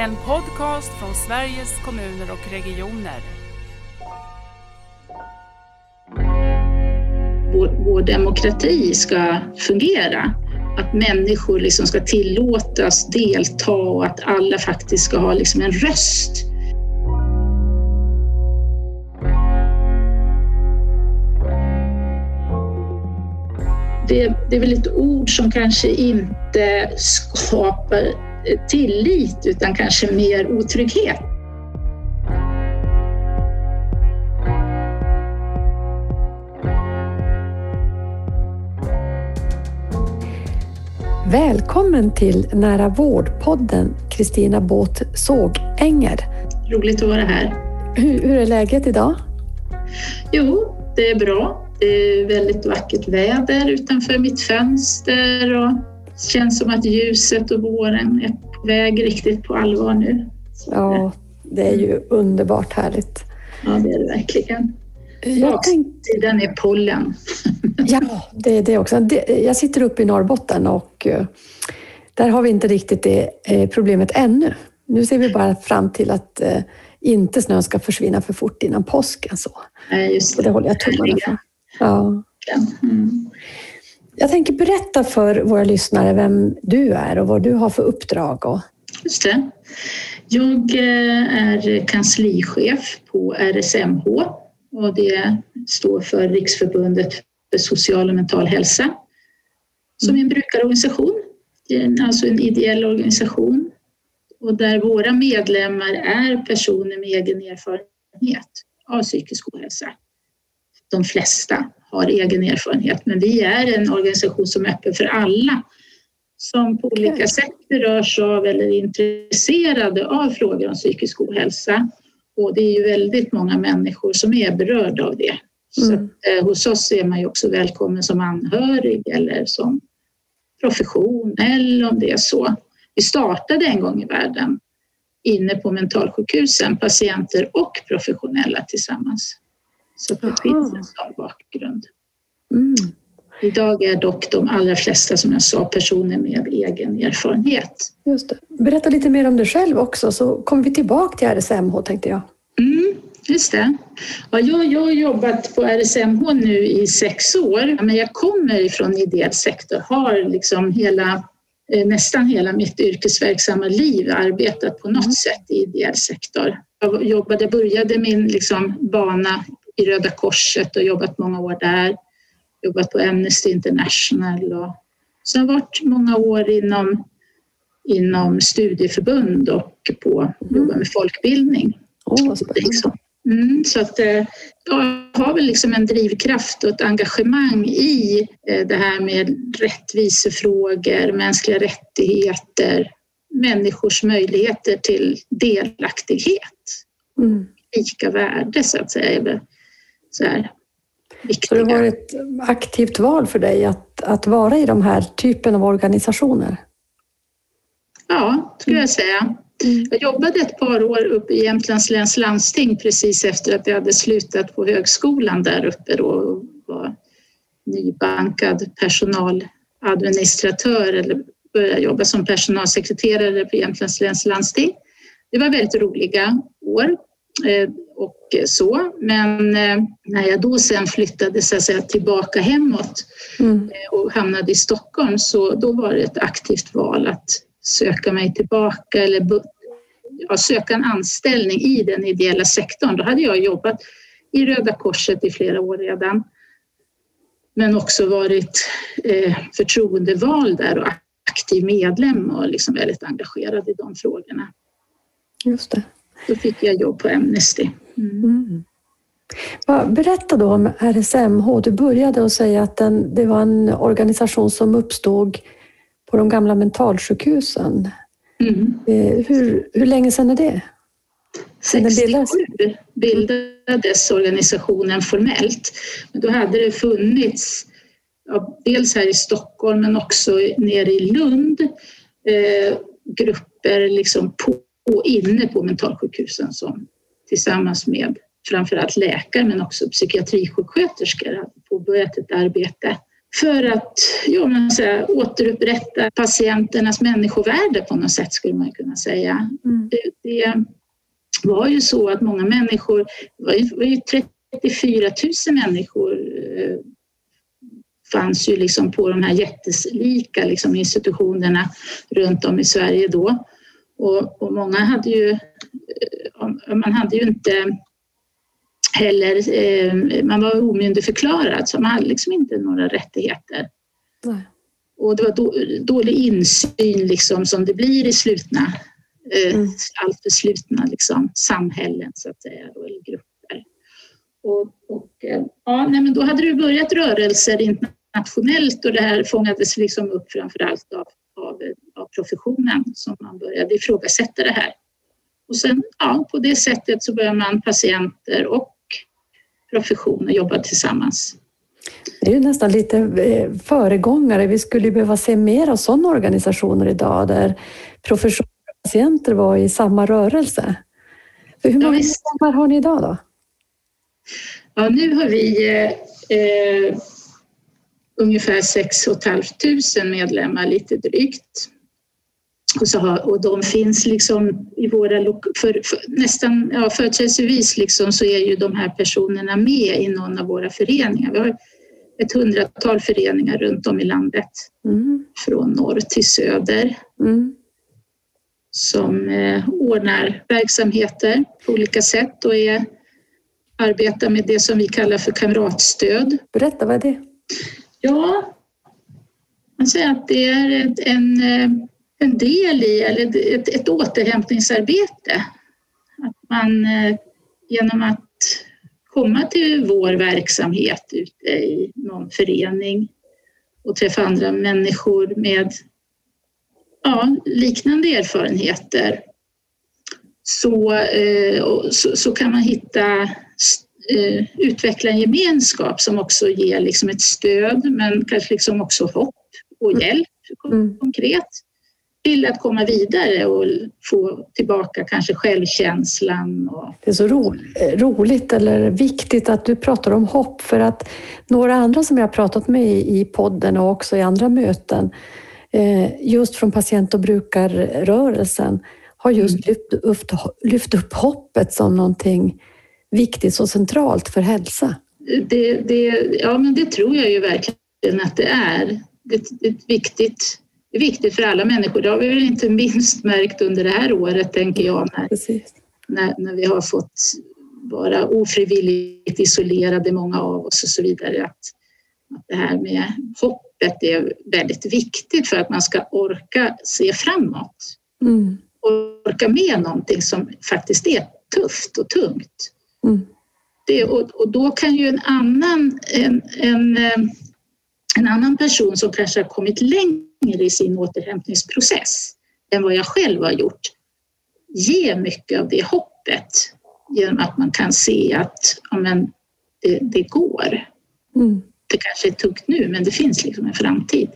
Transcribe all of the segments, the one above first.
En podcast från Sveriges kommuner och regioner. Vår, vår demokrati ska fungera. Att människor liksom ska tillåtas delta och att alla faktiskt ska ha liksom en röst. Det, det är väl ett ord som kanske inte skapar tillit utan kanske mer otrygghet. Välkommen till Nära vård-podden Kristina Båth Sågänger. Roligt att vara här. Hur, hur är läget idag? Jo, det är bra. Det är väldigt vackert väder utanför mitt fönster och det känns som att ljuset och våren är på väg riktigt på allvar nu. Ja, det är ju underbart härligt. Ja, det är det verkligen. Jag tänkte, Den är pollen. ja, det är det också. Det- Jag sitter uppe i Norrbotten och eh, där har vi inte riktigt det eh, problemet ännu. Nu ser vi bara fram till att eh, inte snön ska försvinna för fort innan påsken. Så. Nej, just Och det håller jag tummarna för. Ja. Mm. Jag tänker berätta för våra lyssnare vem du är och vad du har för uppdrag. Och, Just det. Jag eh, är kanslichef på RSMH och det står för Riksförbundet för social och mental hälsa som är en brukarorganisation, alltså en ideell organisation och där våra medlemmar är personer med egen erfarenhet av psykisk ohälsa. De flesta har egen erfarenhet, men vi är en organisation som är öppen för alla som på olika sätt berörs av eller är intresserade av frågor om psykisk ohälsa. Och det är ju väldigt många människor som är berörda av det. Så Mm. att, eh, hos oss är man ju också välkommen som anhörig eller som profession eller om det är så. Vi startade en gång i världen inne på mentalsjukhusen, patienter och professionella tillsammans. Så att det Aha. finns en sån bakgrund. mm. Idag är dock de allra flesta, som jag sa, personer med egen erfarenhet. Just det. Berätta lite mer om dig själv också så kommer vi tillbaka till RSMH tänkte jag. Mm, just det. Ja, jag, jag har jobbat på RSMH nu i sex år, men jag kommer ifrån ideell sektor, har liksom hela, eh, nästan hela mitt yrkesverksamma liv arbetat på något sätt i ideell sektor. Jag jobbade, började min liksom bana i Röda Korset och jobbat många år där. Jobbat på Amnesty International och sen varit många år inom, inom studieförbund och på jobba med folkbildning. Liksom. Mm, så att, eh, jag har väl liksom en drivkraft och ett engagemang i eh, det här med rättvisefrågor, mänskliga rättigheter, människors möjligheter till delaktighet, Mm. lika värde så att säga. Så här Så viktiga. det var ett aktivt val för dig att, att vara i de här typen av organisationer? Ja, skulle jag säga. Mm. Jag jobbade ett par år uppe i Jämtlands läns landsting precis efter att jag hade slutat på högskolan där uppe då och var nybankad personaladministratör eller började jobba som personalsekreterare på Jämtlands läns landsting. Det var väldigt roliga år och så, men eh, när jag då sen flyttade så att säga, tillbaka hemåt Mm. och hamnade i Stockholm så då var det ett aktivt val att söka mig tillbaka eller ja, söka en anställning i den ideella sektorn. Då hade jag jobbat i Röda Korset i flera år redan men också varit eh, förtroendevald där och aktiv medlem och liksom väldigt engagerad i de frågorna. Just det. Då fick jag jobb på Amnesty. Mm. Mm. Berätta då om RSMH. Du började att säga att den, det var en organisation som uppstod på de gamla mentalsjukhusen. Mm. Eh, Hur, hur länge sedan är det? Sen den bildades? 67 bildades organisationen formellt. Men då hade det funnits, dels här i Stockholm men också nere i Lund, eh, grupper liksom på, inne på mentalsjukhusen som tillsammans med framförallt läkare men också psykiatrisjuksköterskor hade påbörjat ett arbete för att ja, man säger, återupprätta patienternas människovärde på något sätt skulle man kunna säga. Mm. Det, det, var ju så att många människor, det var ju, var ju 34 000 människor eh, fanns ju liksom på de här jättelika liksom institutionerna runt om i Sverige då. Och, och många hade ju, eh, man hade ju inte heller, eh, man var omyndigförklarad så man hade liksom inte några rättigheter. Nej. Och det var då, dålig insyn liksom som det blir i slutna, eh, mm. alltför slutna liksom, samhällen så att säga, då, eller grupper. Och, och ja, nej, men då hade det börjat rörelser internationellt och det här fångades liksom upp framför allt av, av, av professionen som man började ifrågasätta det här. Och sen ja, på det sättet så börjar man patienter och professioner jobba tillsammans. Det är ju nästan lite eh, föregångare. Vi skulle behöva se mer av sådana organisationer idag där profession och patienter var i samma rörelse. Hur många medlemmar har ni idag då? Ja, nu har vi eh, eh ungefär 6 500 medlemmar, lite drygt. Och, så har, och de finns liksom i våra... För, för, nästan ja, företrädesvis liksom så är ju de här personerna med i någon av våra föreningar. Vi har ett hundratal föreningar runt om i landet. Mm. Från norr till söder. Mm. Som eh, ordnar verksamheter på olika sätt och är, arbetar med det som vi kallar för kamratstöd. Berätta, vad är det? Ja, man säger att det är en eh, en del i, eller ett, ett återhämtningsarbete. Att man eh, genom att komma till vår verksamhet ute i någon förening och träffa andra människor med ja, liknande erfarenheter så, eh, så, så, kan man hitta, eh, utveckla en gemenskap som också ger liksom ett stöd men kanske liksom också hopp och mm. hjälp mm. konkret till att komma vidare och få tillbaka kanske självkänslan. Och... Det är så ro, roligt eller viktigt att du pratar om hopp för att några andra som jag har pratat med i podden och också i andra möten eh, just från patient och brukarrörelsen har just mm. lyft, upp, lyft upp hoppet som någonting viktigt och centralt för hälsa. Det, det, ja, men det tror jag ju verkligen att det är. Det, är viktigt är viktigt för alla människor. Det har vi väl inte minst märkt under det här året, tänker jag, när, när, när, vi har fått vara ofrivilligt isolerade, många av oss och så vidare. Att, att det här med hoppet är väldigt viktigt för att man ska orka se framåt. Mm. Orka med någonting som faktiskt är tufft och tungt. Mm. Det, och, och, då kan ju en annan, en, en, en annan person som kanske har kommit längre längre i sin återhämtningsprocess än vad jag själv har gjort ge mycket av det hoppet genom att man kan se att ja, men, det, det går. Mm. Det kanske är tungt nu, men det finns liksom en framtid.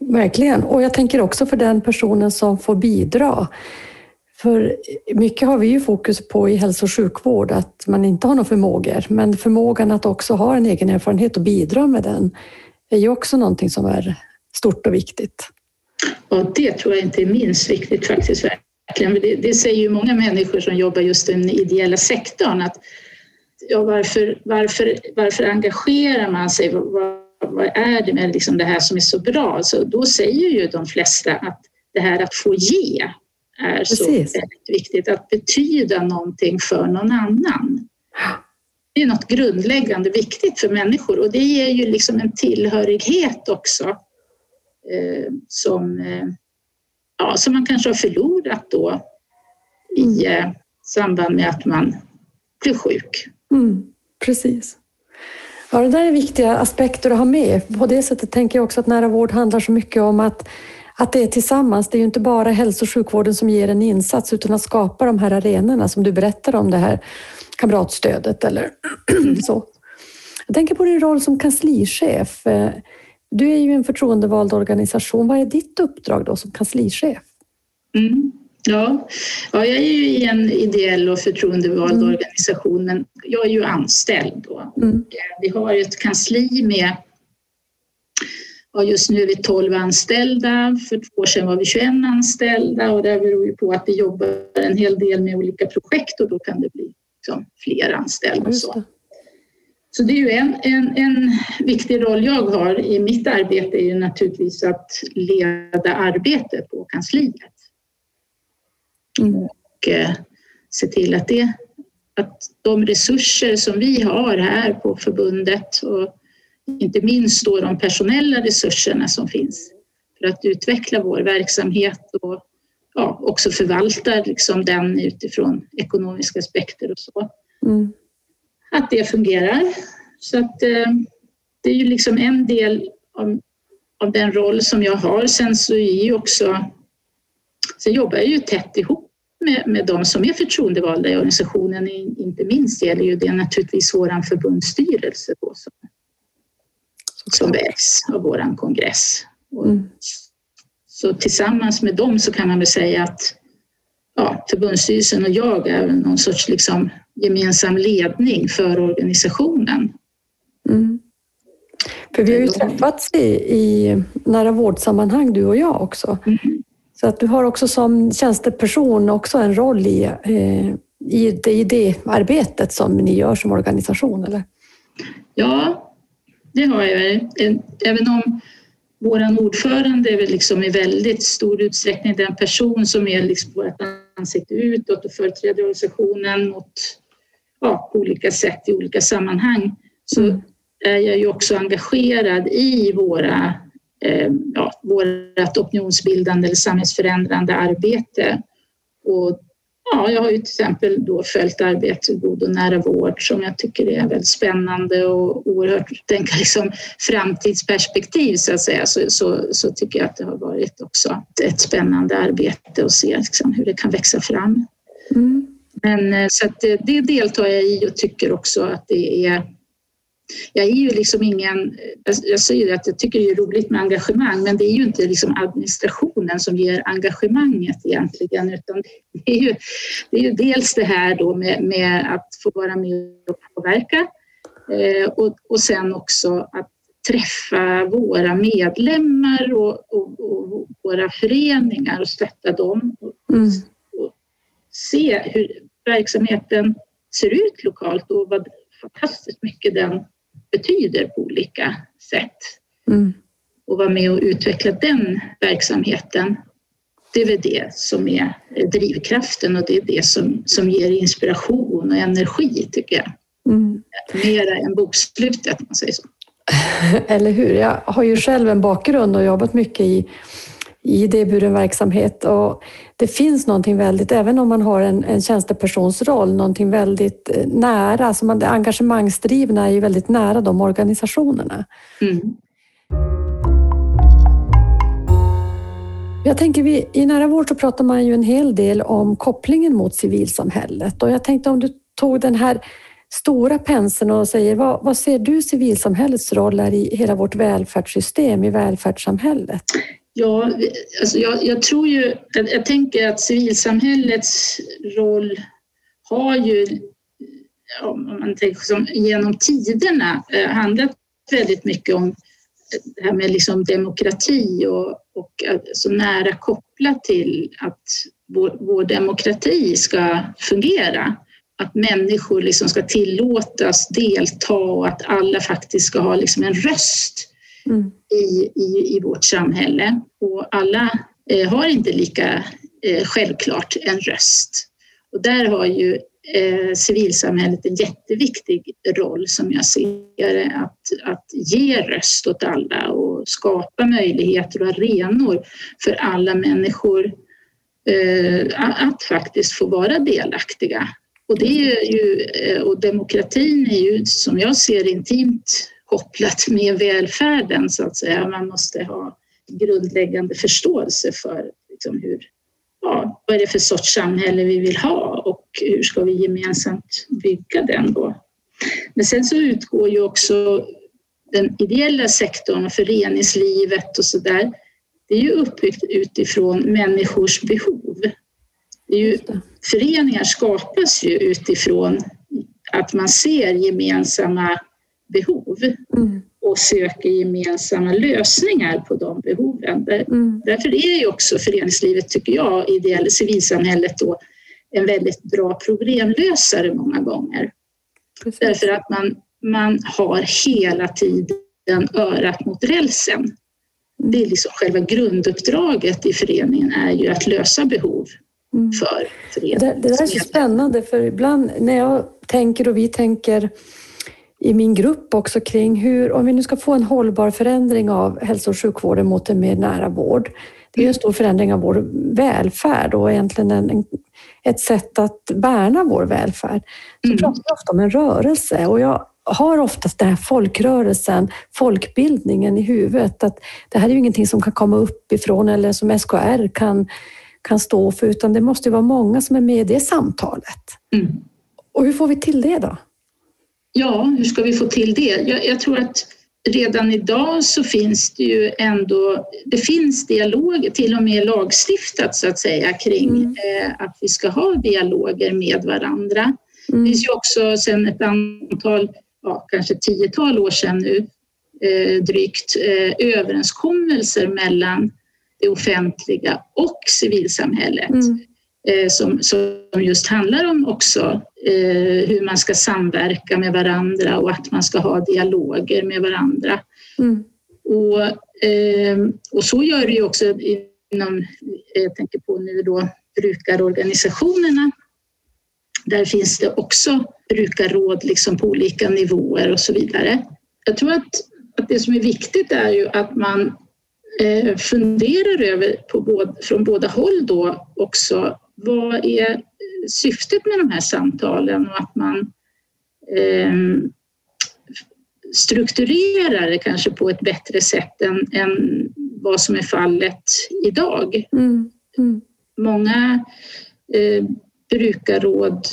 Verkligen. Och jag tänker också för den personen som får bidra. För mycket har vi ju fokus på i hälso och sjukvård, att man inte har några förmågor. Men förmågan att också ha en egen erfarenhet och bidra med den är ju också någonting som är stort och viktigt? Ja, det tror jag inte är minst viktigt faktiskt. Verkligen. Det, det säger ju många människor som jobbar just i den ideella sektorn att ja, varför, varför, varför engagerar man sig? Vad, vad är det med liksom det här som är så bra? Så då säger ju de flesta att det här att få ge är Precis. så väldigt viktigt, att betyda någonting för någon annan. Det är något grundläggande viktigt för människor och det ger ju liksom en tillhörighet också Eh, som, eh, ja, som man kanske har förlorat då i eh, samband med att man blir sjuk. Mm, precis. Ja, det där är viktiga aspekter att ha med. På det sättet tänker jag också att nära vård handlar så mycket om att, att det är tillsammans. Det är ju inte bara hälso och sjukvården som ger en insats utan att skapa de här arenorna som du berättar om, det här kamratstödet eller så. Jag tänker på din roll som kanslichef. Eh, Eh, du är ju en förtroendevald organisation. Vad är ditt uppdrag då som kanslichef? Mm. Ja. ja, jag är ju i en ideell och förtroendevald mm. organisation men jag är ju anställd då. Mm. Vi har ett kansli med ja, just nu är vi 12 anställda, för två år sedan var vi 21 anställda och det beror ju på att vi jobbar en hel del med olika projekt och då kan det bli liksom fler anställda. Och så. Så det är ju en, en, en viktig roll jag har i mitt arbete är ju naturligtvis att leda arbetet på kansliet. Mm. Och eh, se till att, det, att de resurser som vi har här på förbundet och inte minst då de personella resurserna som finns för att utveckla vår verksamhet och ja, också förvalta liksom den utifrån ekonomiska aspekter och så. Mm. Att det fungerar. Så att eh, det är ju liksom en del av, av den roll som jag har. Sen så är ju också, sen jobbar jag ju tätt ihop med, med de som är förtroendevalda i organisationen. Inte minst gäller ju det naturligtvis vår förbundsstyrelse då, som som väljs av vår kongress. Mm. Så tillsammans med dem så kan man väl säga att ja, förbundsstyrelsen och jag är någon sorts liksom gemensam ledning för organisationen. Mm. För vi har ju träffats i, i nära vårdsammanhang du och jag också. Mm. Så att du har också som tjänsteperson också en roll i, eh, i, det, i det arbetet som ni gör som organisation, eller? Ja, det har jag. Även om vår ordförande är väl liksom i väldigt stor utsträckning den person som är liksom vårt ansikte utåt och företräder organisationen mot, ja, på olika sätt i olika sammanhang så mm. är jag ju också engagerad i våra, eh, ja, vårt opinionsbildande eller samhällsförändrande arbete. Och Ja, jag har ju till exempel då följt arbetet God och nära vård som jag tycker är väldigt spännande och oerhört tänka liksom framtidsperspektiv så att säga så, så, så, tycker jag att det har varit också ett spännande arbete att se liksom hur det kan växa fram. Mm. Men eh, så att det, det deltar jag i och tycker också att det är jag är ju liksom ingen, jag säger att jag tycker det är roligt med engagemang men det är ju inte liksom administrationen som ger engagemanget egentligen utan det är ju, det är ju dels det här då med, med att få vara med och påverka eh, och, och sen också att träffa våra medlemmar och, och, och våra föreningar och stötta dem och, mm. och se hur verksamheten ser ut lokalt och vad fantastiskt mycket den betyder på olika sätt. Mm. Och vara med och utveckla den verksamheten. Det är väl det som är drivkraften och det är det som, som ger inspiration och energi tycker jag. Mm. Mera än bokslutet om man säger så. Eller hur? Jag har ju själv en bakgrund och jobbat mycket i idéburen verksamhet och det finns någonting väldigt, även om man har en, en tjänstepersons roll, någonting väldigt eh, nära, alltså man, engagemangsdrivna är ju väldigt nära de organisationerna. Mm. Jag tänker, vi, i nära vård så pratar man ju en hel del om kopplingen mot civilsamhället och jag tänkte om du tog den här stora penseln och säger vad, vad ser du civilsamhällets roll är i hela vårt välfärdssystem, i välfärdssamhället? Ja, alltså jag, jag tror ju, jag, jag, tänker att civilsamhällets roll har ju, om man tänker som genom tiderna, eh, handlat väldigt mycket om det här med liksom demokrati och, och så nära kopplat till att vår, vår demokrati ska fungera. Att människor liksom ska tillåtas delta och att alla faktiskt ska ha liksom en röst mm. i, i, i vårt samhälle. Och alla eh, har inte lika eh, självklart en röst. Och där har ju eh, civilsamhället en jätteviktig roll som jag ser det, att, att ge röst åt alla och skapa möjligheter och arenor för alla människor eh, att faktiskt få vara delaktiga. Och, det är ju, eh, och demokratin är ju som jag ser intimt kopplat med välfärden så att säga. Man måste ha grundläggande förståelse för liksom hur, ja, vad är det för sorts samhälle vi vill ha och hur ska vi gemensamt bygga den då? Men sen så utgår ju också den ideella sektorn och föreningslivet och så där. Det är ju uppbyggt utifrån människors behov. Det är ju, föreningar skapas ju utifrån att man ser gemensamma behov. Mm. och söker gemensamma lösningar på de behoven. Mm. Därför är ju också föreningslivet, tycker jag, ideella civilsamhället då, en väldigt bra problemlösare många gånger. Precis. Därför att man, man har hela tiden örat mot rälsen. Det är liksom själva grunduppdraget i föreningen är ju att lösa behov mm. Det, det där är så spännande för ibland när jag tänker och vi tänker i min grupp också kring hur, om vi nu ska få en hållbar förändring av hälso och sjukvården mot en mer nära vård. Det är en stor förändring av vår välfärd och egentligen en, ett sätt att värna vår välfärd. Så mm. pratar vi ofta om en rörelse och jag har oftast den här folkrörelsen, folkbildningen i huvudet. Att det här är ju ingenting som kan komma uppifrån eller som SKR kan, kan stå för, utan det måste vara många som är med i det samtalet. Mm. Och hur får vi till det då? Ja, hur ska vi få till det? Jag, jag, tror att redan idag så finns det ju ändå, det finns dialoger, till och med lagstiftat så att säga kring mm. eh, att vi ska ha dialoger med varandra. Mm. Det finns ju också sedan ett antal, ja, kanske tiotal år sedan nu, eh, drygt eh, överenskommelser mellan det offentliga och civilsamhället. Mm. Eh, som, som just handlar om också eh, hur man ska samverka med varandra och att man ska ha dialoger med varandra. Mm. Och, eh, och så gör det ju också inom, jag tänker på nu då, brukarorganisationerna. Där finns det också brukarråd liksom på olika nivåer och så vidare. Jag tror att, att det som är viktigt är ju att man eh, funderar över på både, från båda håll då också vad är syftet med de här samtalen och att man eh, strukturerar det kanske på ett bättre sätt än, än vad som är fallet idag. Mm. Mm. Många eh, brukarråd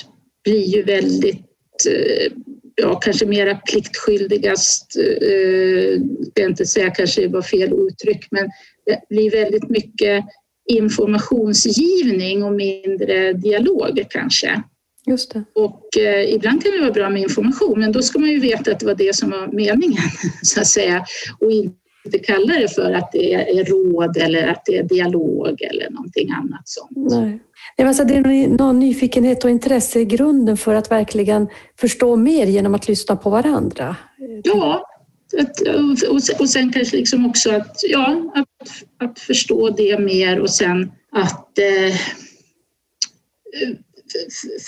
blir ju väldigt, eh, ja kanske mera pliktskyldigast, eh, jag inte säga kanske var fel uttryck, men det blir väldigt mycket informationsgivning och mindre dialog kanske. Just det. Och eh, ibland kan det vara bra med information, men då ska man ju veta att det var det som var meningen, så att säga. Och inte kalla det för att det är råd eller att det är dialog eller någonting annat sånt. Nej. Alltså det är någon nyfikenhet och intresse i grunden för att verkligen förstå mer genom att lyssna på varandra. Ja, och sen kanske liksom också att, ja, att, att förstå det mer och sen att eh,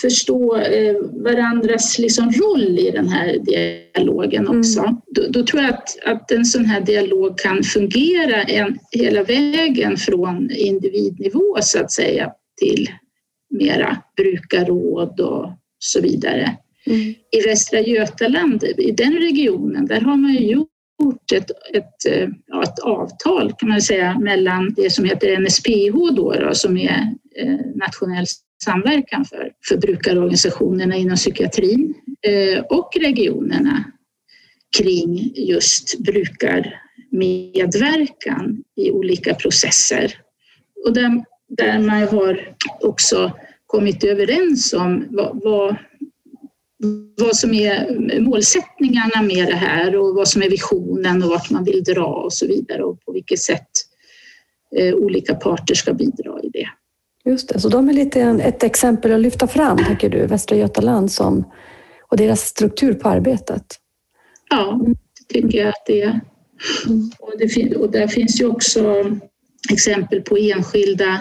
förstå eh, varandras liksom roll i den här dialogen mm. också. Mm. Då, då, tror jag att, att en sån här dialog kan fungera en, hela vägen från individnivå så att säga till mera brukarråd och så vidare. Mm. I Västra Götaland, i den regionen, där har man ju gjort ett, ett, eh, ja, ett avtal kan man säga mellan det som heter NSPH då, då som är eh, nationell samverkan för, för brukarorganisationerna inom psykiatrin eh, och regionerna kring just brukarmedverkan i olika processer. Och där, där man har också kommit överens om vad, vad vad som är målsättningarna med det här och vad som är visionen och vart man vill dra och så vidare och på vilket sätt eh, olika parter ska bidra i det. Just det, så de är lite ett exempel att lyfta fram, tycker du, Västra Götaland som, och deras struktur på arbetet? Ja, det tycker jag att det är. Mm. Och, det, och där finns ju också exempel på enskilda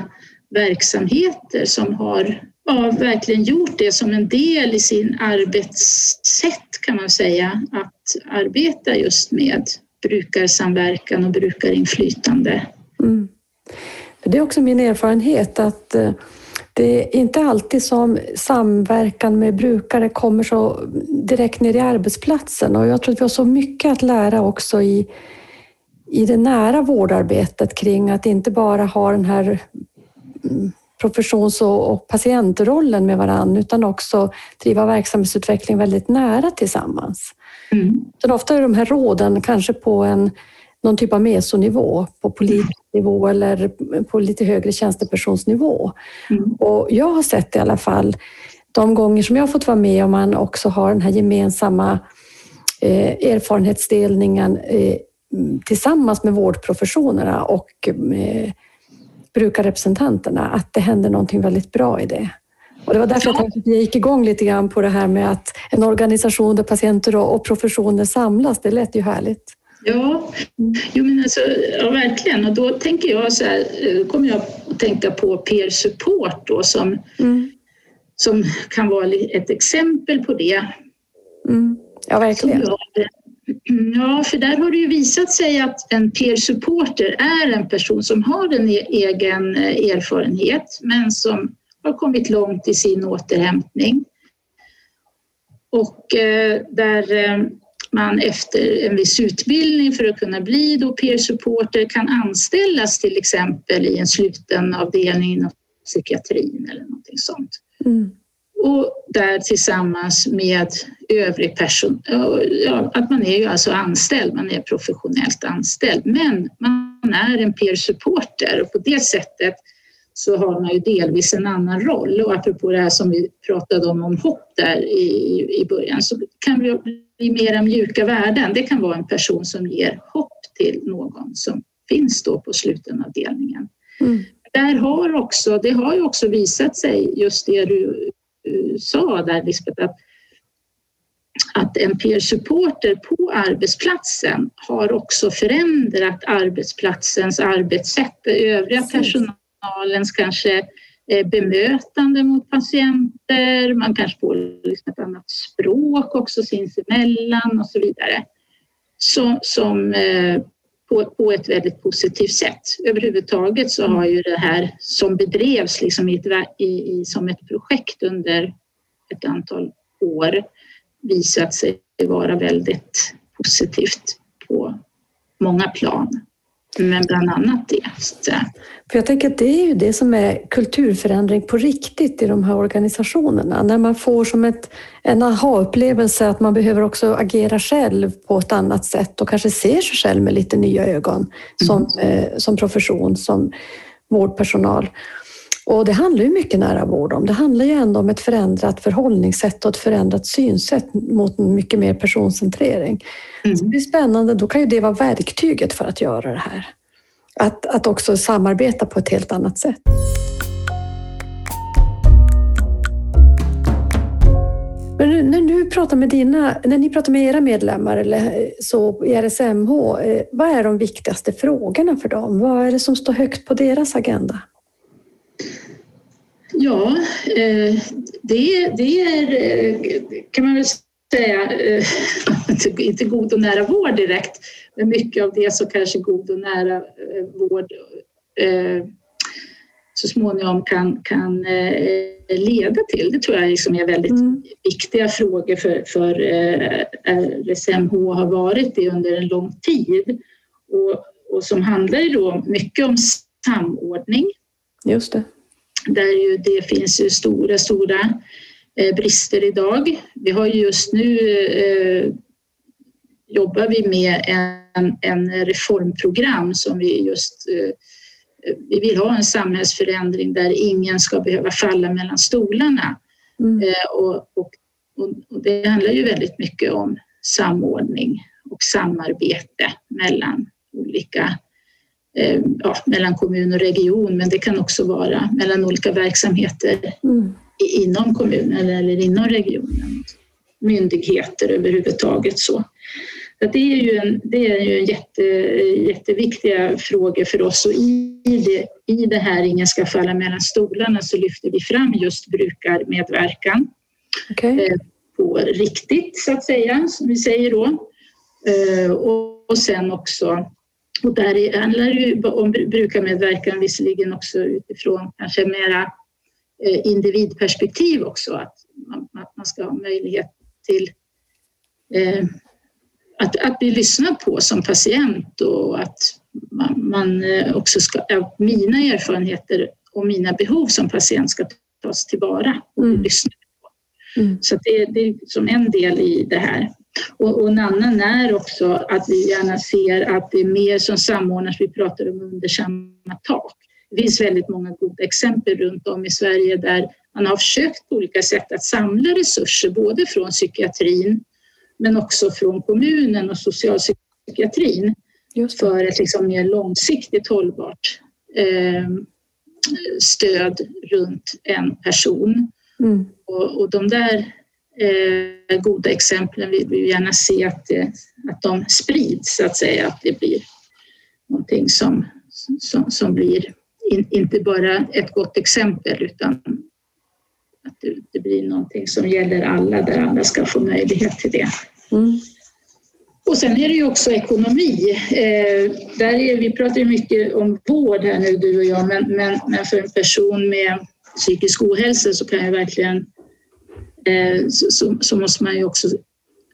verksamheter som har ja, verkligen gjort det som en del i sin arbetssätt kan man säga, att arbeta just med brukarsamverkan och brukarinflytande. Mm. Det är också min erfarenhet att eh, det är inte alltid som samverkan med brukare kommer så direkt ner i arbetsplatsen och jag tror att vi har så mycket att lära också i, i det nära vårdarbetet kring att inte bara ha den här mm, professions och, patientrollen med varandra utan också driva verksamhetsutveckling väldigt nära tillsammans. Mm. Så ofta är de här råden kanske på en, någon typ av mesonivå, på politiknivå eller på lite högre tjänstepersonsnivå. Mm. Och jag har sett i alla fall de gånger som jag har fått vara med om man också har den här gemensamma eh, erfarenhetsdelningen eh, tillsammans med vårdprofessionerna och eh, brukarrepresentanterna, att det händer någonting väldigt bra i det. Och det var därför jag, jag gick igång lite grann på det här med att en organisation där patienter och professioner samlas, det lät ju härligt. Ja, jo men alltså, ja, verkligen. Och då tänker jag så här, eh, kommer jag att tänka på peer support då som, mm. som kan vara ett exempel på det. Mm. Ja, verkligen. Ja, för där har det ju visat sig att en peer supporter är en person som har en e-, egen eh, erfarenhet men som har kommit långt i sin återhämtning. Och eh, där eh, man efter en viss utbildning för att kunna bli då peer supporter kan anställas till exempel i en sluten avdelning inom psykiatrin eller någonting sånt. Mm. Och där tillsammans med övrig person, ja, att man är ju alltså anställd, man är professionellt anställd, men man är en peer supporter och på det sättet så har man ju delvis en annan roll. Och apropå det här som vi pratade om, om hopp där i, i början, så kan vi bli mera mjuka värden. Det kan vara en person som ger hopp till någon som finns då på slutenavdelningen. Mm. Där har också, det har ju också visat sig, just det du sa där Lisbeth, att, att en peer supporter på arbetsplatsen har också förändrat arbetsplatsens arbetssätt. Övriga personal personalens kanske eh, bemötande mot patienter, man kanske får liksom ett annat språk också sinsemellan och så vidare. Som, som eh, på, på, ett väldigt positivt sätt. Överhuvudtaget så har ju det här som bedrevs liksom i ett, i, i, som ett projekt under ett antal år visat sig vara väldigt positivt på många plan. Men bland annat det. För jag tänker att det är ju det som är kulturförändring på riktigt i de här organisationerna. När man får som ett, en aha-upplevelse att man behöver också agera själv på ett annat sätt och kanske ser sig själv med lite nya ögon som, mm. eh, som profession, som vårdpersonal. Och det handlar ju mycket nära vård om. Det handlar ju ändå om ett förändrat förhållningssätt och ett förändrat synsätt mot mycket mer personcentrering. Mm. Så det är spännande. Då kan ju det vara verktyget för att göra det här. Att, att också samarbeta på ett helt annat sätt. Men när, du pratar med dina, när ni pratar med era medlemmar eller så i RSMH, eh, vad är de viktigaste frågorna för dem? Vad är det som står högt på deras agenda? Ja, eh, det, det är, eh, kan man väl säga, eh, inte god och nära vård direkt, men mycket av det så kanske god och nära vård så småningom kan, kan leda till. Det tror jag liksom är väldigt mm. viktiga frågor för, för RSMH har varit det under en lång tid och, och som handlar då mycket om samordning. Just det där ju det finns ju stora, stora eh, brister idag. Vi har just nu eh, jobbar vi med en, en reformprogram som vi just eh, vi vill ha en samhällsförändring där ingen ska behöva falla mellan stolarna. Mm. Eh, och, och, och, det handlar ju väldigt mycket om samordning och samarbete mellan olika Eh, ja, mellan kommun och region men det kan också vara mellan olika verksamheter mm. inom kommunen eller inom regionen. Myndigheter överhuvudtaget. Så. det är ju, en, det är ju en jätte, jätteviktiga frågor för oss och i det, i det här Ingen ska falla mellan stolarna så lyfter vi fram just brukarmedverkan. Okay. Eh, på riktigt så att säga, som vi säger då. Eh, och, och sen också och där handlar det ju om brukarmedverkan visserligen också utifrån kanske mera eh, individperspektiv också, att man, ska ha möjlighet till eh, att, att bli lyssnad på som patient och att man, man eh, också ska, mina erfarenheter och mina behov som patient ska tas tillvara och mm. lyssna på. Mm. Så det, det är som en del i det här. Och, och en annan är också att vi gärna ser att det är mer som samordnas. Vi pratar om under samma tak. Det finns väldigt många goda exempel runt om i Sverige där man har försökt på olika sätt att samla resurser både från psykiatrin men också från kommunen och socialpsykiatrin för ett liksom mer långsiktigt hållbart eh, stöd runt en person. Mm. Och, och de där eh, goda exemplen vill vi gärna se att, det, att de sprids, så att säga, att det blir någonting som, som, som blir in, inte bara ett gott exempel utan att det, det, blir någonting som gäller alla, där alla ska få möjlighet till det. Mm. Och sen är det ju också ekonomi. Eh, där är, vi pratar ju mycket om vård här nu, du och jag, men, men, men för en person med psykisk ohälsa så kan jag verkligen eh, så, så, så, måste man ju också,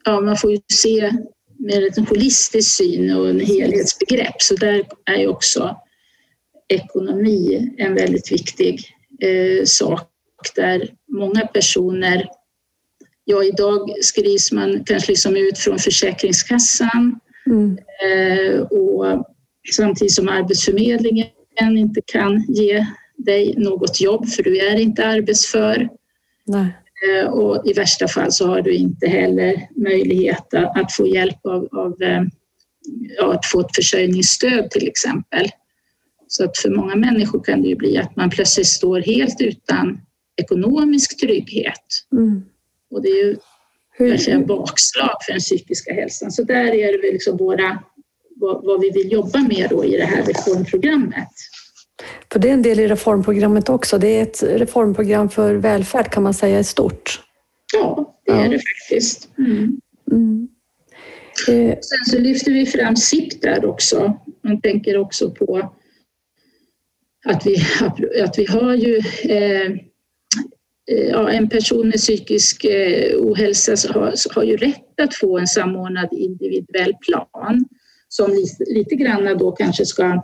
ja man får ju se med en holistisk syn och en helhetsbegrepp så där är ju också ekonomi en väldigt viktig eh, sak där många personer ja, idag skrivs man kanske liksom ut från Försäkringskassan mm. eh, och samtidigt som Arbetsförmedlingen inte kan ge dig något jobb för du är inte arbetsför. Eh, och i värsta fall så har du inte heller möjlighet att få hjälp av, av eh, ja, att få ett försörjningsstöd till exempel. Så att för många människor kan det ju bli att man plötsligt står helt utan ekonomisk trygghet. Mm. Och det är ju kanske en bakslag för den psykiska hälsan. Så där är det väl liksom våra, vad, vad, vi vill jobba med då i det här reformprogrammet. För det är en del i reformprogrammet också. Det är ett reformprogram för välfärd kan man säga i stort. Ja, det är det faktiskt. Mm. Mm. Eh. Sen så lyfter vi fram SIP där också. Man tänker också på att vi, att vi har ju eh, Eh, ja, en person med psykisk eh, ohälsa har, har ju rätt att få en samordnad individuell plan som lite, lite grann då kanske ska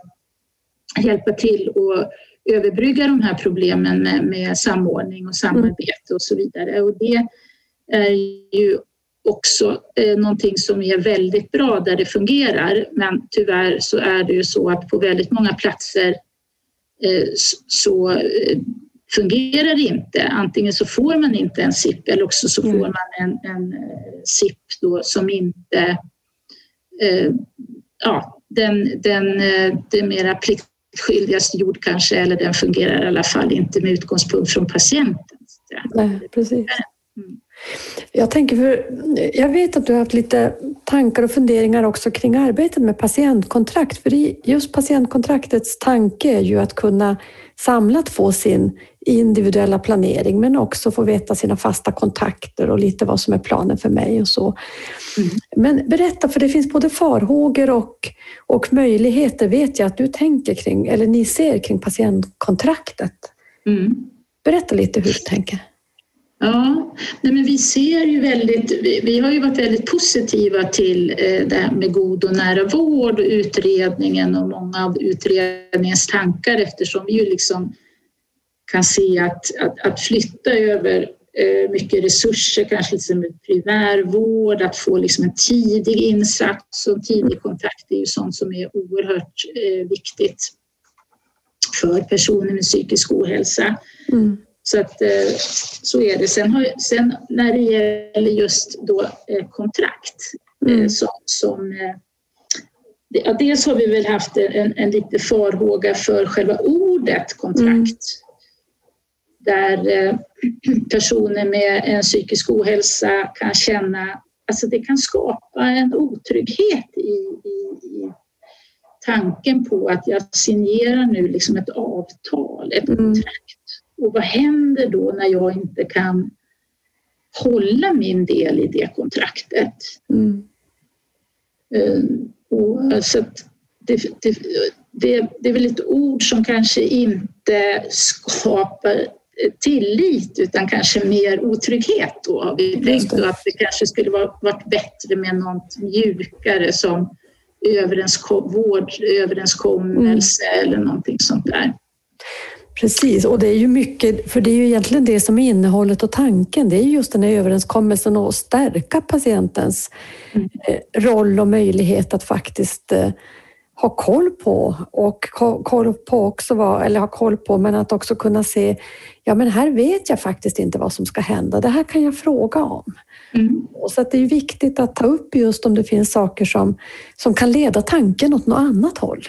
hjälpa till att överbrygga de här problemen med, med samordning och samarbete och så vidare. Och det är ju också eh, någonting som är väldigt bra där det fungerar. Men tyvärr så är det ju så att på väldigt många platser eh, så eh, fungerar inte. Antingen så får man inte en SIP eller också så får mm. man en, en eh, SIP då som inte... Eh, ja, den, den, eh, det mera pliktskyldigaste gjord kanske eller den fungerar i alla fall inte med utgångspunkt från patienten. Nej, precis. Mm. Jag tänker för, jag vet att du har haft lite tankar och funderingar också kring arbetet med patientkontrakt. För just patientkontraktets tanke är ju att kunna samlat få sin individuella planering men också få veta sina fasta kontakter och lite vad som är planen för mig och så. Mm. Men berätta, för det finns både farhågor och, och möjligheter vet jag att du tänker kring, eller ni ser kring patientkontraktet. Mm. Berätta lite hur du tänker. Ja, nej men vi ser ju väldigt, vi, vi, har ju varit väldigt positiva till eh, det här med god och nära vård och utredningen och många av utredningens tankar eftersom vi ju liksom kan se att, att, att flytta över eh, mycket resurser, kanske liksom primärvård, att få liksom en tidig insats och en tidig kontakt är ju sånt som är oerhört eh, viktigt för personer med psykisk ohälsa. Mm. Så att eh, så är det. Sen, har, sen när det gäller just då kontrakt mm. som, som ja, dels har vi väl haft en, en lite farhåga för själva ordet kontrakt. Mm. Där personer med en psykisk ohälsa kan känna, alltså det kan skapa en otrygghet i, i, i tanken på att jag signerar nu liksom ett avtal, ett mm. kontrakt. Och vad händer då när jag inte kan hålla min del i det kontraktet? Mm. Uh, och så det, det, det, det är väl ett ord som kanske inte skapar tillit utan kanske mer otrygghet då har vi tänkt att det kanske skulle varit bättre med något mjukare som överenskom, vårdöverenskommelse mm. eller någonting sånt där. Precis, och det är ju mycket, för det är ju egentligen det som är innehållet och tanken. Det är just den här överenskommelsen att stärka patientens mm. Eh, roll och möjlighet att faktiskt eh, ha koll på och koll på också vad, eller ha koll på, men att också kunna se, ja men här vet jag faktiskt inte vad som ska hända. Det här kan jag fråga om. Mm. Så att det är viktigt att ta upp just om det finns saker som, som kan leda tanken åt något annat håll.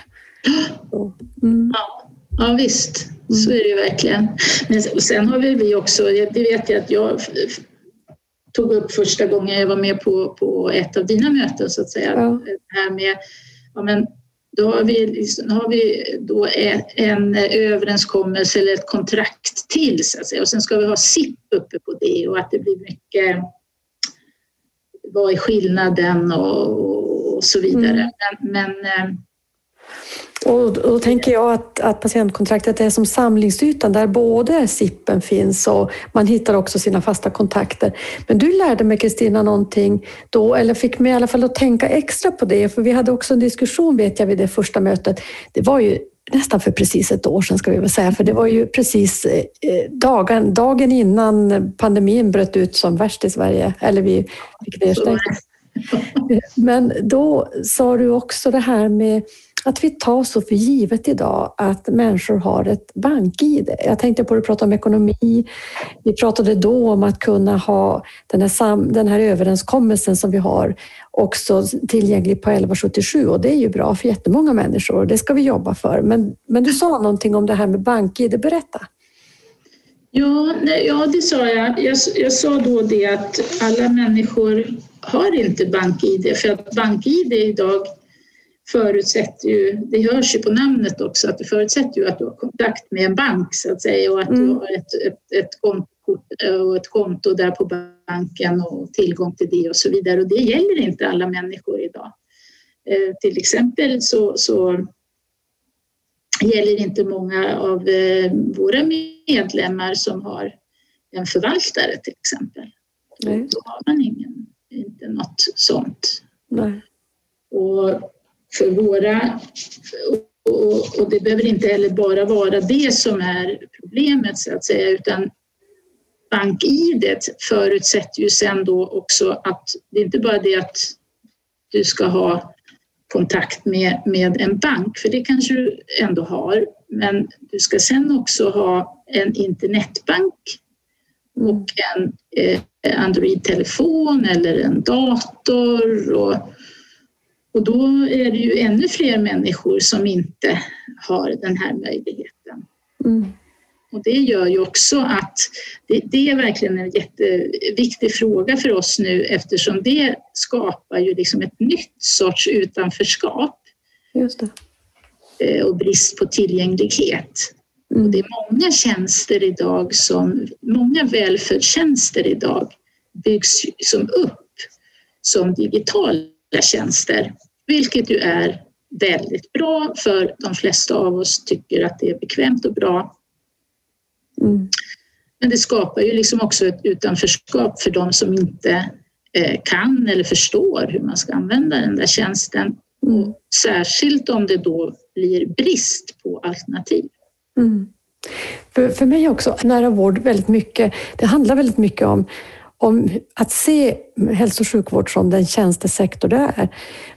Mm. Ja, ja, visst, så är det ju verkligen. Men sen har vi också, det vet jag att jag tog upp första gången jag var med på, på ett av dina möten så att säga. Ja. Det här med, ja, men då har vi, liksom, har vi då en överenskommelse eller ett kontrakt till så att säga. och sen ska vi ha SIP uppe på det och att det blir mycket vad är skillnaden och, och så vidare. Mm. Men, men eh, och då tänker jag att, att patientkontraktet är som samlingsytan där både SIPen finns och man hittar också sina fasta kontakter. Men du lärde mig Kristina någonting då, eller fick mig i alla fall att tänka extra på det, för vi hade också en diskussion vet jag vid det första mötet. Det var ju nästan för precis ett år sedan ska vi väl säga, för det var ju precis eh, dagen, dagen innan pandemin bröt ut som värst i Sverige, eller vi fick nedstängt. Men då sa du också det här med att vi tar så för givet idag att människor har ett bank-id. Jag tänkte på att du pratade om ekonomi. Vi pratade då om att kunna ha den här, sam, den här överenskommelsen som vi har också tillgänglig på 1177 och det är ju bra för jättemånga människor. Det ska vi jobba för. Men, men du sa någonting om det här med bank-id. Berätta. Ja, ja, det sa jag. jag. Jag sa då det att alla människor har inte bank-id för att bank-id idag förutsätter ju, det hörs ju på namnet också, att det förutsätter ju att du har kontakt med en bank så att säga och att mm. du har ett, ett, ett, konto, och ett konto där på banken och tillgång till det och så vidare. Och det gäller inte alla människor idag. Eh, till exempel så, så gäller inte många av eh, våra medlemmar som har en förvaltare till exempel. Nej. Då har man ingen, inte något sånt. Nej. Och för våra... Och, och det behöver inte heller bara vara det som är problemet så att säga utan bank-id förutsätter ju sen då också att det är inte bara det att du ska ha kontakt med, med en bank, för det kanske du ändå har, men du ska sen också ha en internetbank och en eh, Android-telefon eller en dator och och då är det ju ännu fler människor som inte har den här möjligheten. Mm. Och det gör ju också att det, det, är verkligen en jätteviktig fråga för oss nu eftersom det skapar ju liksom ett nytt sorts utanförskap. Just det. Eh, och brist på tillgänglighet. Mm. Och det är många tjänster idag som, många välfärdstjänster idag byggs som upp som digitala tjänster, vilket ju är väldigt bra för de flesta av oss tycker att det är bekvämt och bra. Mm. Men det skapar ju liksom också ett utanförskap för de som inte eh, kan eller förstår hur man ska använda den där tjänsten. Mm. Och särskilt om det då blir brist på alternativ. Mm. För, för mig också, nära vård väldigt mycket, det handlar väldigt mycket om om att se hälso och sjukvård som den tjänstesektor det är.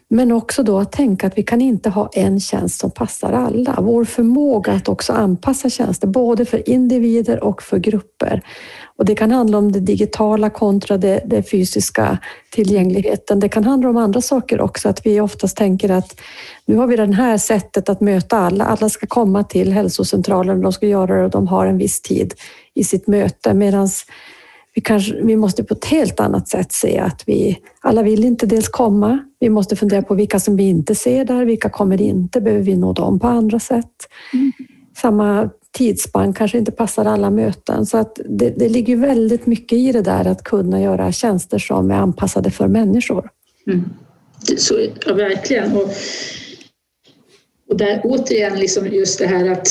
Men också då att tänka att vi kan inte ha en tjänst som passar alla. Vår förmåga att också anpassa tjänster, både för individer och för grupper. Och det kan handla om det digitala kontra det, det fysiska tillgängligheten. Det kan handla om andra saker också, att vi oftast tänker att nu har vi det här sättet att möta alla. Alla ska komma till hälsocentralen, de ska göra det och de har en viss tid i sitt möte. Medan vi, kanske, vi måste på ett helt annat sätt se att vi alla vill inte dels komma. Vi måste fundera på vilka som vi inte ser där, vilka kommer inte? Behöver vi nå dem på andra sätt? Mm. Samma tidsspann kanske inte passar alla möten. Så att det, det ligger väldigt mycket i det där att kunna göra tjänster som är anpassade för människor. Mm. Så, ja, verkligen. Och, och där återigen liksom just det här att,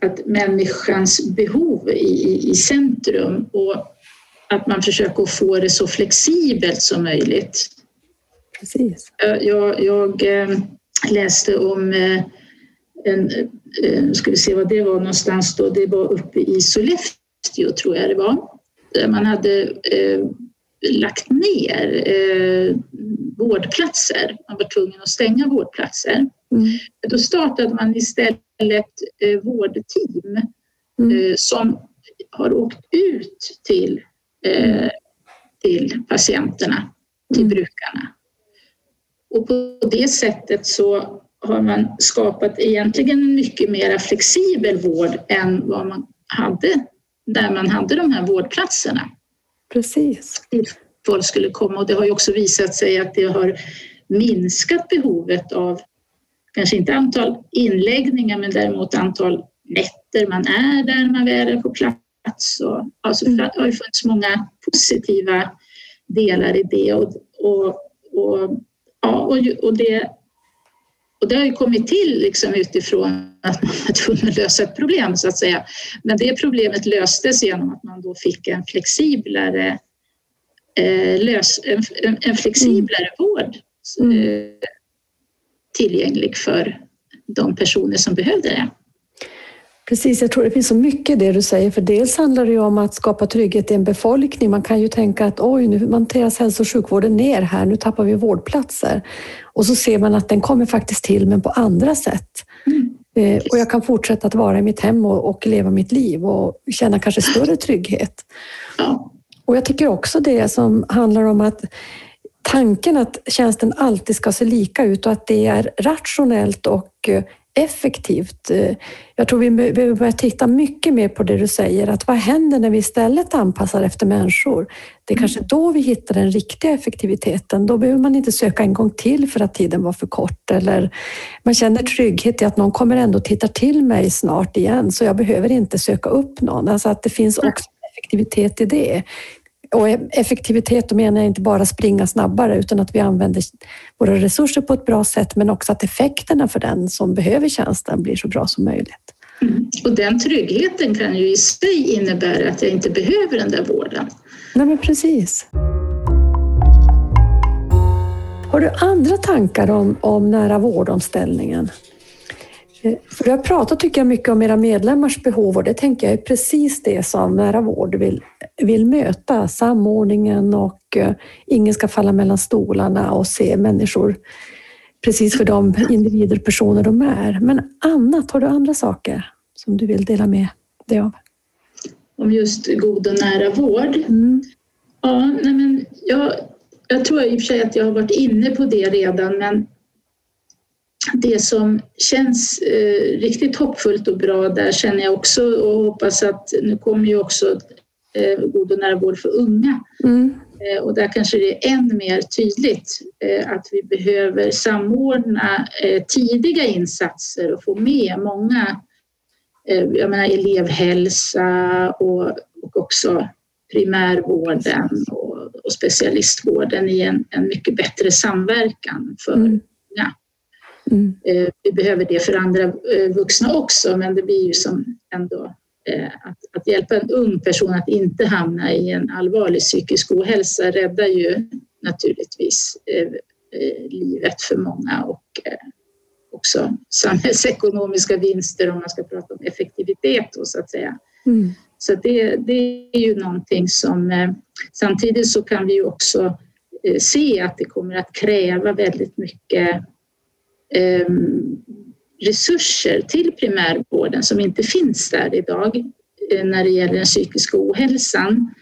att människans behov i, i centrum. Och att man försöker få det så flexibelt som möjligt. Precis. Jag, jag eh, läste om eh, en, eh, ska vi se vad det var någonstans då, det var uppe i Sollefteå tror jag det var. Där man hade eh, lagt ner eh, vårdplatser. Man var tvungen att stänga vårdplatser. Mm. Då startade man istället eh, vårdteam mm. eh, som har åkt ut till, eh, till patienterna, till mm. brukarna. Och på det sättet så har man skapat egentligen en mycket mer flexibel vård än vad man hade där man hade de här vårdplatserna. Precis. Folk skulle komma och det har ju också visat sig att det har minskat behovet av kanske inte antal inläggningar men däremot antal nätter man är där man väl är på plats. Och, alltså, mm. Det har ju funnits många positiva delar i det och, och, och, ja, och, och det och det har ju kommit till liksom utifrån att man var tvungen att lösa ett problem så att säga. Men det problemet löstes genom att man då fick en flexiblare, eh, lös, en, en flexiblare mm. vård eh, tillgänglig för de personer som behövde det. Precis, jag tror det finns så mycket i det du säger, för dels handlar det ju om att skapa trygghet i en befolkning. Man kan ju tänka att oj, nu monteras hälso och sjukvården ner här, nu tappar vi vårdplatser. Och så ser man att den kommer faktiskt till, men på andra sätt. Mm. Eh, och jag kan fortsätta att vara i mitt hem och, och, leva mitt liv och känna kanske större trygghet. Ja. Och jag tycker också det som handlar om att tanken att tjänsten alltid ska se lika ut och att det är rationellt och eh, effektivt. Eh, jag tror vi behöver börja titta mycket mer på det du säger, att vad händer när vi istället anpassar efter människor? Det är kanske då vi hittar den riktiga effektiviteten. Då behöver man inte söka en gång till för att tiden var för kort eller man känner trygghet i att någon kommer ändå titta till mig snart igen, så jag behöver inte söka upp någon. Alltså att det finns också effektivitet i det. Och effektivitet, då menar jag inte bara springa snabbare utan att vi använder våra resurser på ett bra sätt men också att effekterna för den som behöver tjänsten blir så bra som möjligt. Mm. Och den tryggheten kan ju i sig innebära att jag inte behöver den där vården. Nej men precis. Har du andra tankar om, om nära vårdomställningen? För jag pratar tycker jag mycket om era medlemmars behov och det tänker jag är precis det som nära vård vill, vill möta. Samordningen och uh, ingen ska falla mellan stolarna och se människor precis för de individer och personer de är. Men annat, har du andra saker som du vill dela med dig av? Om just god och nära vård? Mm. Ja, nej men jag, jag tror i och för sig att jag har varit inne på det redan men det som känns eh, riktigt hoppfullt och bra där känner jag också och hoppas att nu kommer ju också eh, god och nära vård för unga. Mm. Eh, och där kanske det är än mer tydligt eh, att vi behöver samordna eh, tidiga insatser och få med många, eh, jag menar elevhälsa och, och också primärvården och, och specialistvården i en, en mycket bättre samverkan för mm Mm. Eh, vi behöver det för andra eh, vuxna också, men det blir ju som ändå eh, att, att, hjälpa en ung person att inte hamna i en allvarlig psykisk ohälsa räddar ju naturligtvis livet för många och också samhällsekonomiska vinster om man ska prata om effektivitet då, så att säga. Mm. Så det, det, är ju någonting som samtidigt så kan vi ju också se att det kommer att kräva väldigt mycket resurser till primärvården som inte finns där idag eh, när det gäller den psykiska ohälsan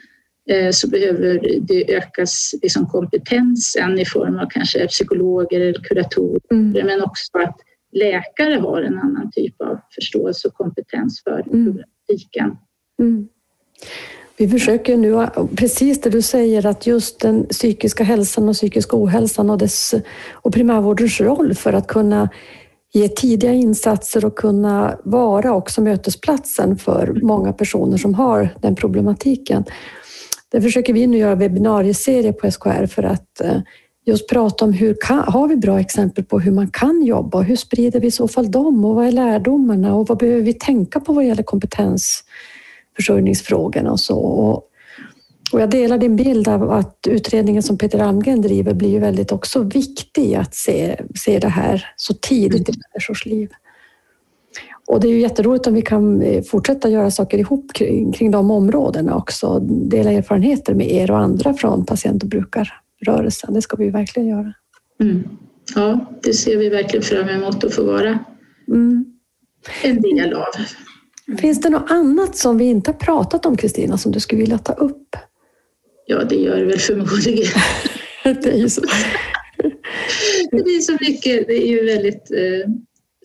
eh, så behöver det ökas liksom kompetensen i form av kanske psykologer eller kuratorer mm. men också att läkare har en annan typ av förståelse och kompetens för mm. problematiken. Mm. Vi försöker nu, precis det du säger, att just den psykiska hälsan och psykisk ohälsan och, dess, och primärvårdens roll för att kunna ge tidiga insatser och kunna vara också mötesplatsen för många personer som har den problematiken. Det försöker vi nu göra webbinarieserie på SKR för att eh, just prata om hur kan, har vi bra exempel på hur man kan jobba? Och hur sprider vi i så fall dem? Och vad är lärdomarna? Och vad behöver vi tänka på vad gäller kompetens försörjningsfrågorna och så. Och jag delar din bild av att utredningen som Peter Almgren driver blir ju väldigt också viktig att se, se det här så tidigt i människors liv. Och det är ju jätteroligt om vi kan eh, fortsätta göra saker ihop kring, kring de områdena också. Dela erfarenheter med er och andra från patient och brukarrörelsen. Det ska vi verkligen göra. Mm. ja, det ser vi verkligen fram emot att få vara mm. en del av. Finns det något annat som vi inte har pratat om Kristina som du skulle vilja ta upp? Ja, det gör det väl förmodligen. det är ju så. det är så mycket. Det är ju väldigt eh,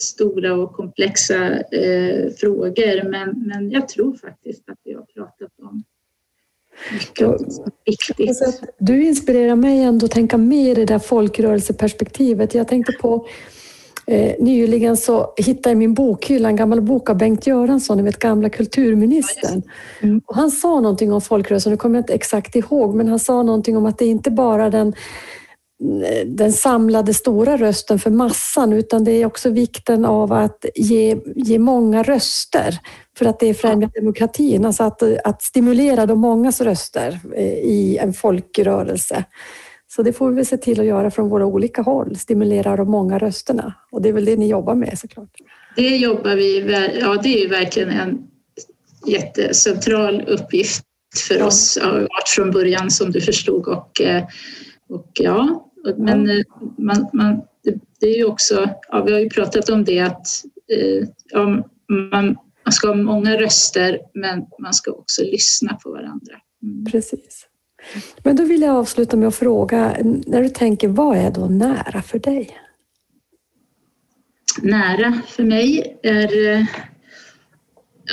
stora och komplexa eh, frågor men, men jag tror faktiskt att vi har pratat om Viktigt. Du inspirerar mig ändå att tänka mer i det där folkrörelseperspektivet. Jag tänkte på eh, nyligen så hittade jag i min bokhylla en gammal bok av Bengt Göransson, ni vet gamla kulturministern. Mm. Och han sa någonting om folkrörelsen, nu kommer jag inte exakt ihåg, men han sa någonting om att det inte bara den den samlade stora rösten för massan utan det är också vikten av att ge, ge många röster för att det främjar demokratin, alltså att, att stimulera de mångas röster eh, i en folkrörelse. Så det får vi se till att göra från våra olika håll, stimulera de många rösterna. Och det är väl det ni jobbar med såklart? Det jobbar vi, ja det är ju verkligen en jättecentral uppgift för oss, har varit från början som du förstod och, eh, och ja, men. Eh, man, man, det är ju också, ja, vi har ju pratat om det att ja, man, man ska ha många röster men man ska också lyssna på varandra. Mm. Precis. Men då vill jag avsluta med att fråga, när du tänker, vad är då nära för dig? Nära för mig är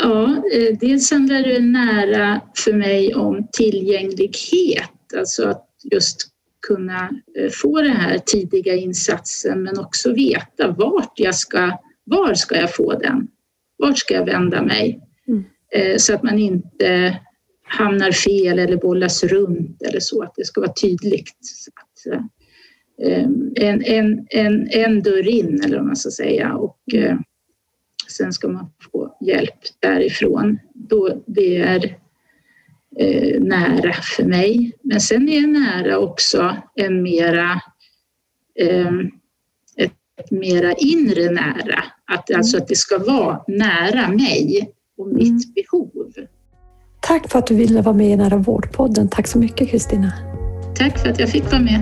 Ja, dels handlar det nära för mig om tillgänglighet, alltså att just kunna eh, få den här tidiga insatsen men också veta vart jag ska, var ska jag få den? Vart ska jag vända mig? Mm. Eh, så att man inte hamnar fel eller bollas runt eller så, att det ska vara tydligt. Att, eh, en, en, en, en dörr in, eller vad man ska säga, och eh, sen ska man få hjälp därifrån. Då det är nära för mig. Men sen är nära också en mera ett mera inre nära. Att. Alltså att det ska vara nära mig och mitt mm. behov. Tack för att du ville vara med i Nära vårdpodden. Tack så mycket Kristina. Tack för att jag fick vara med.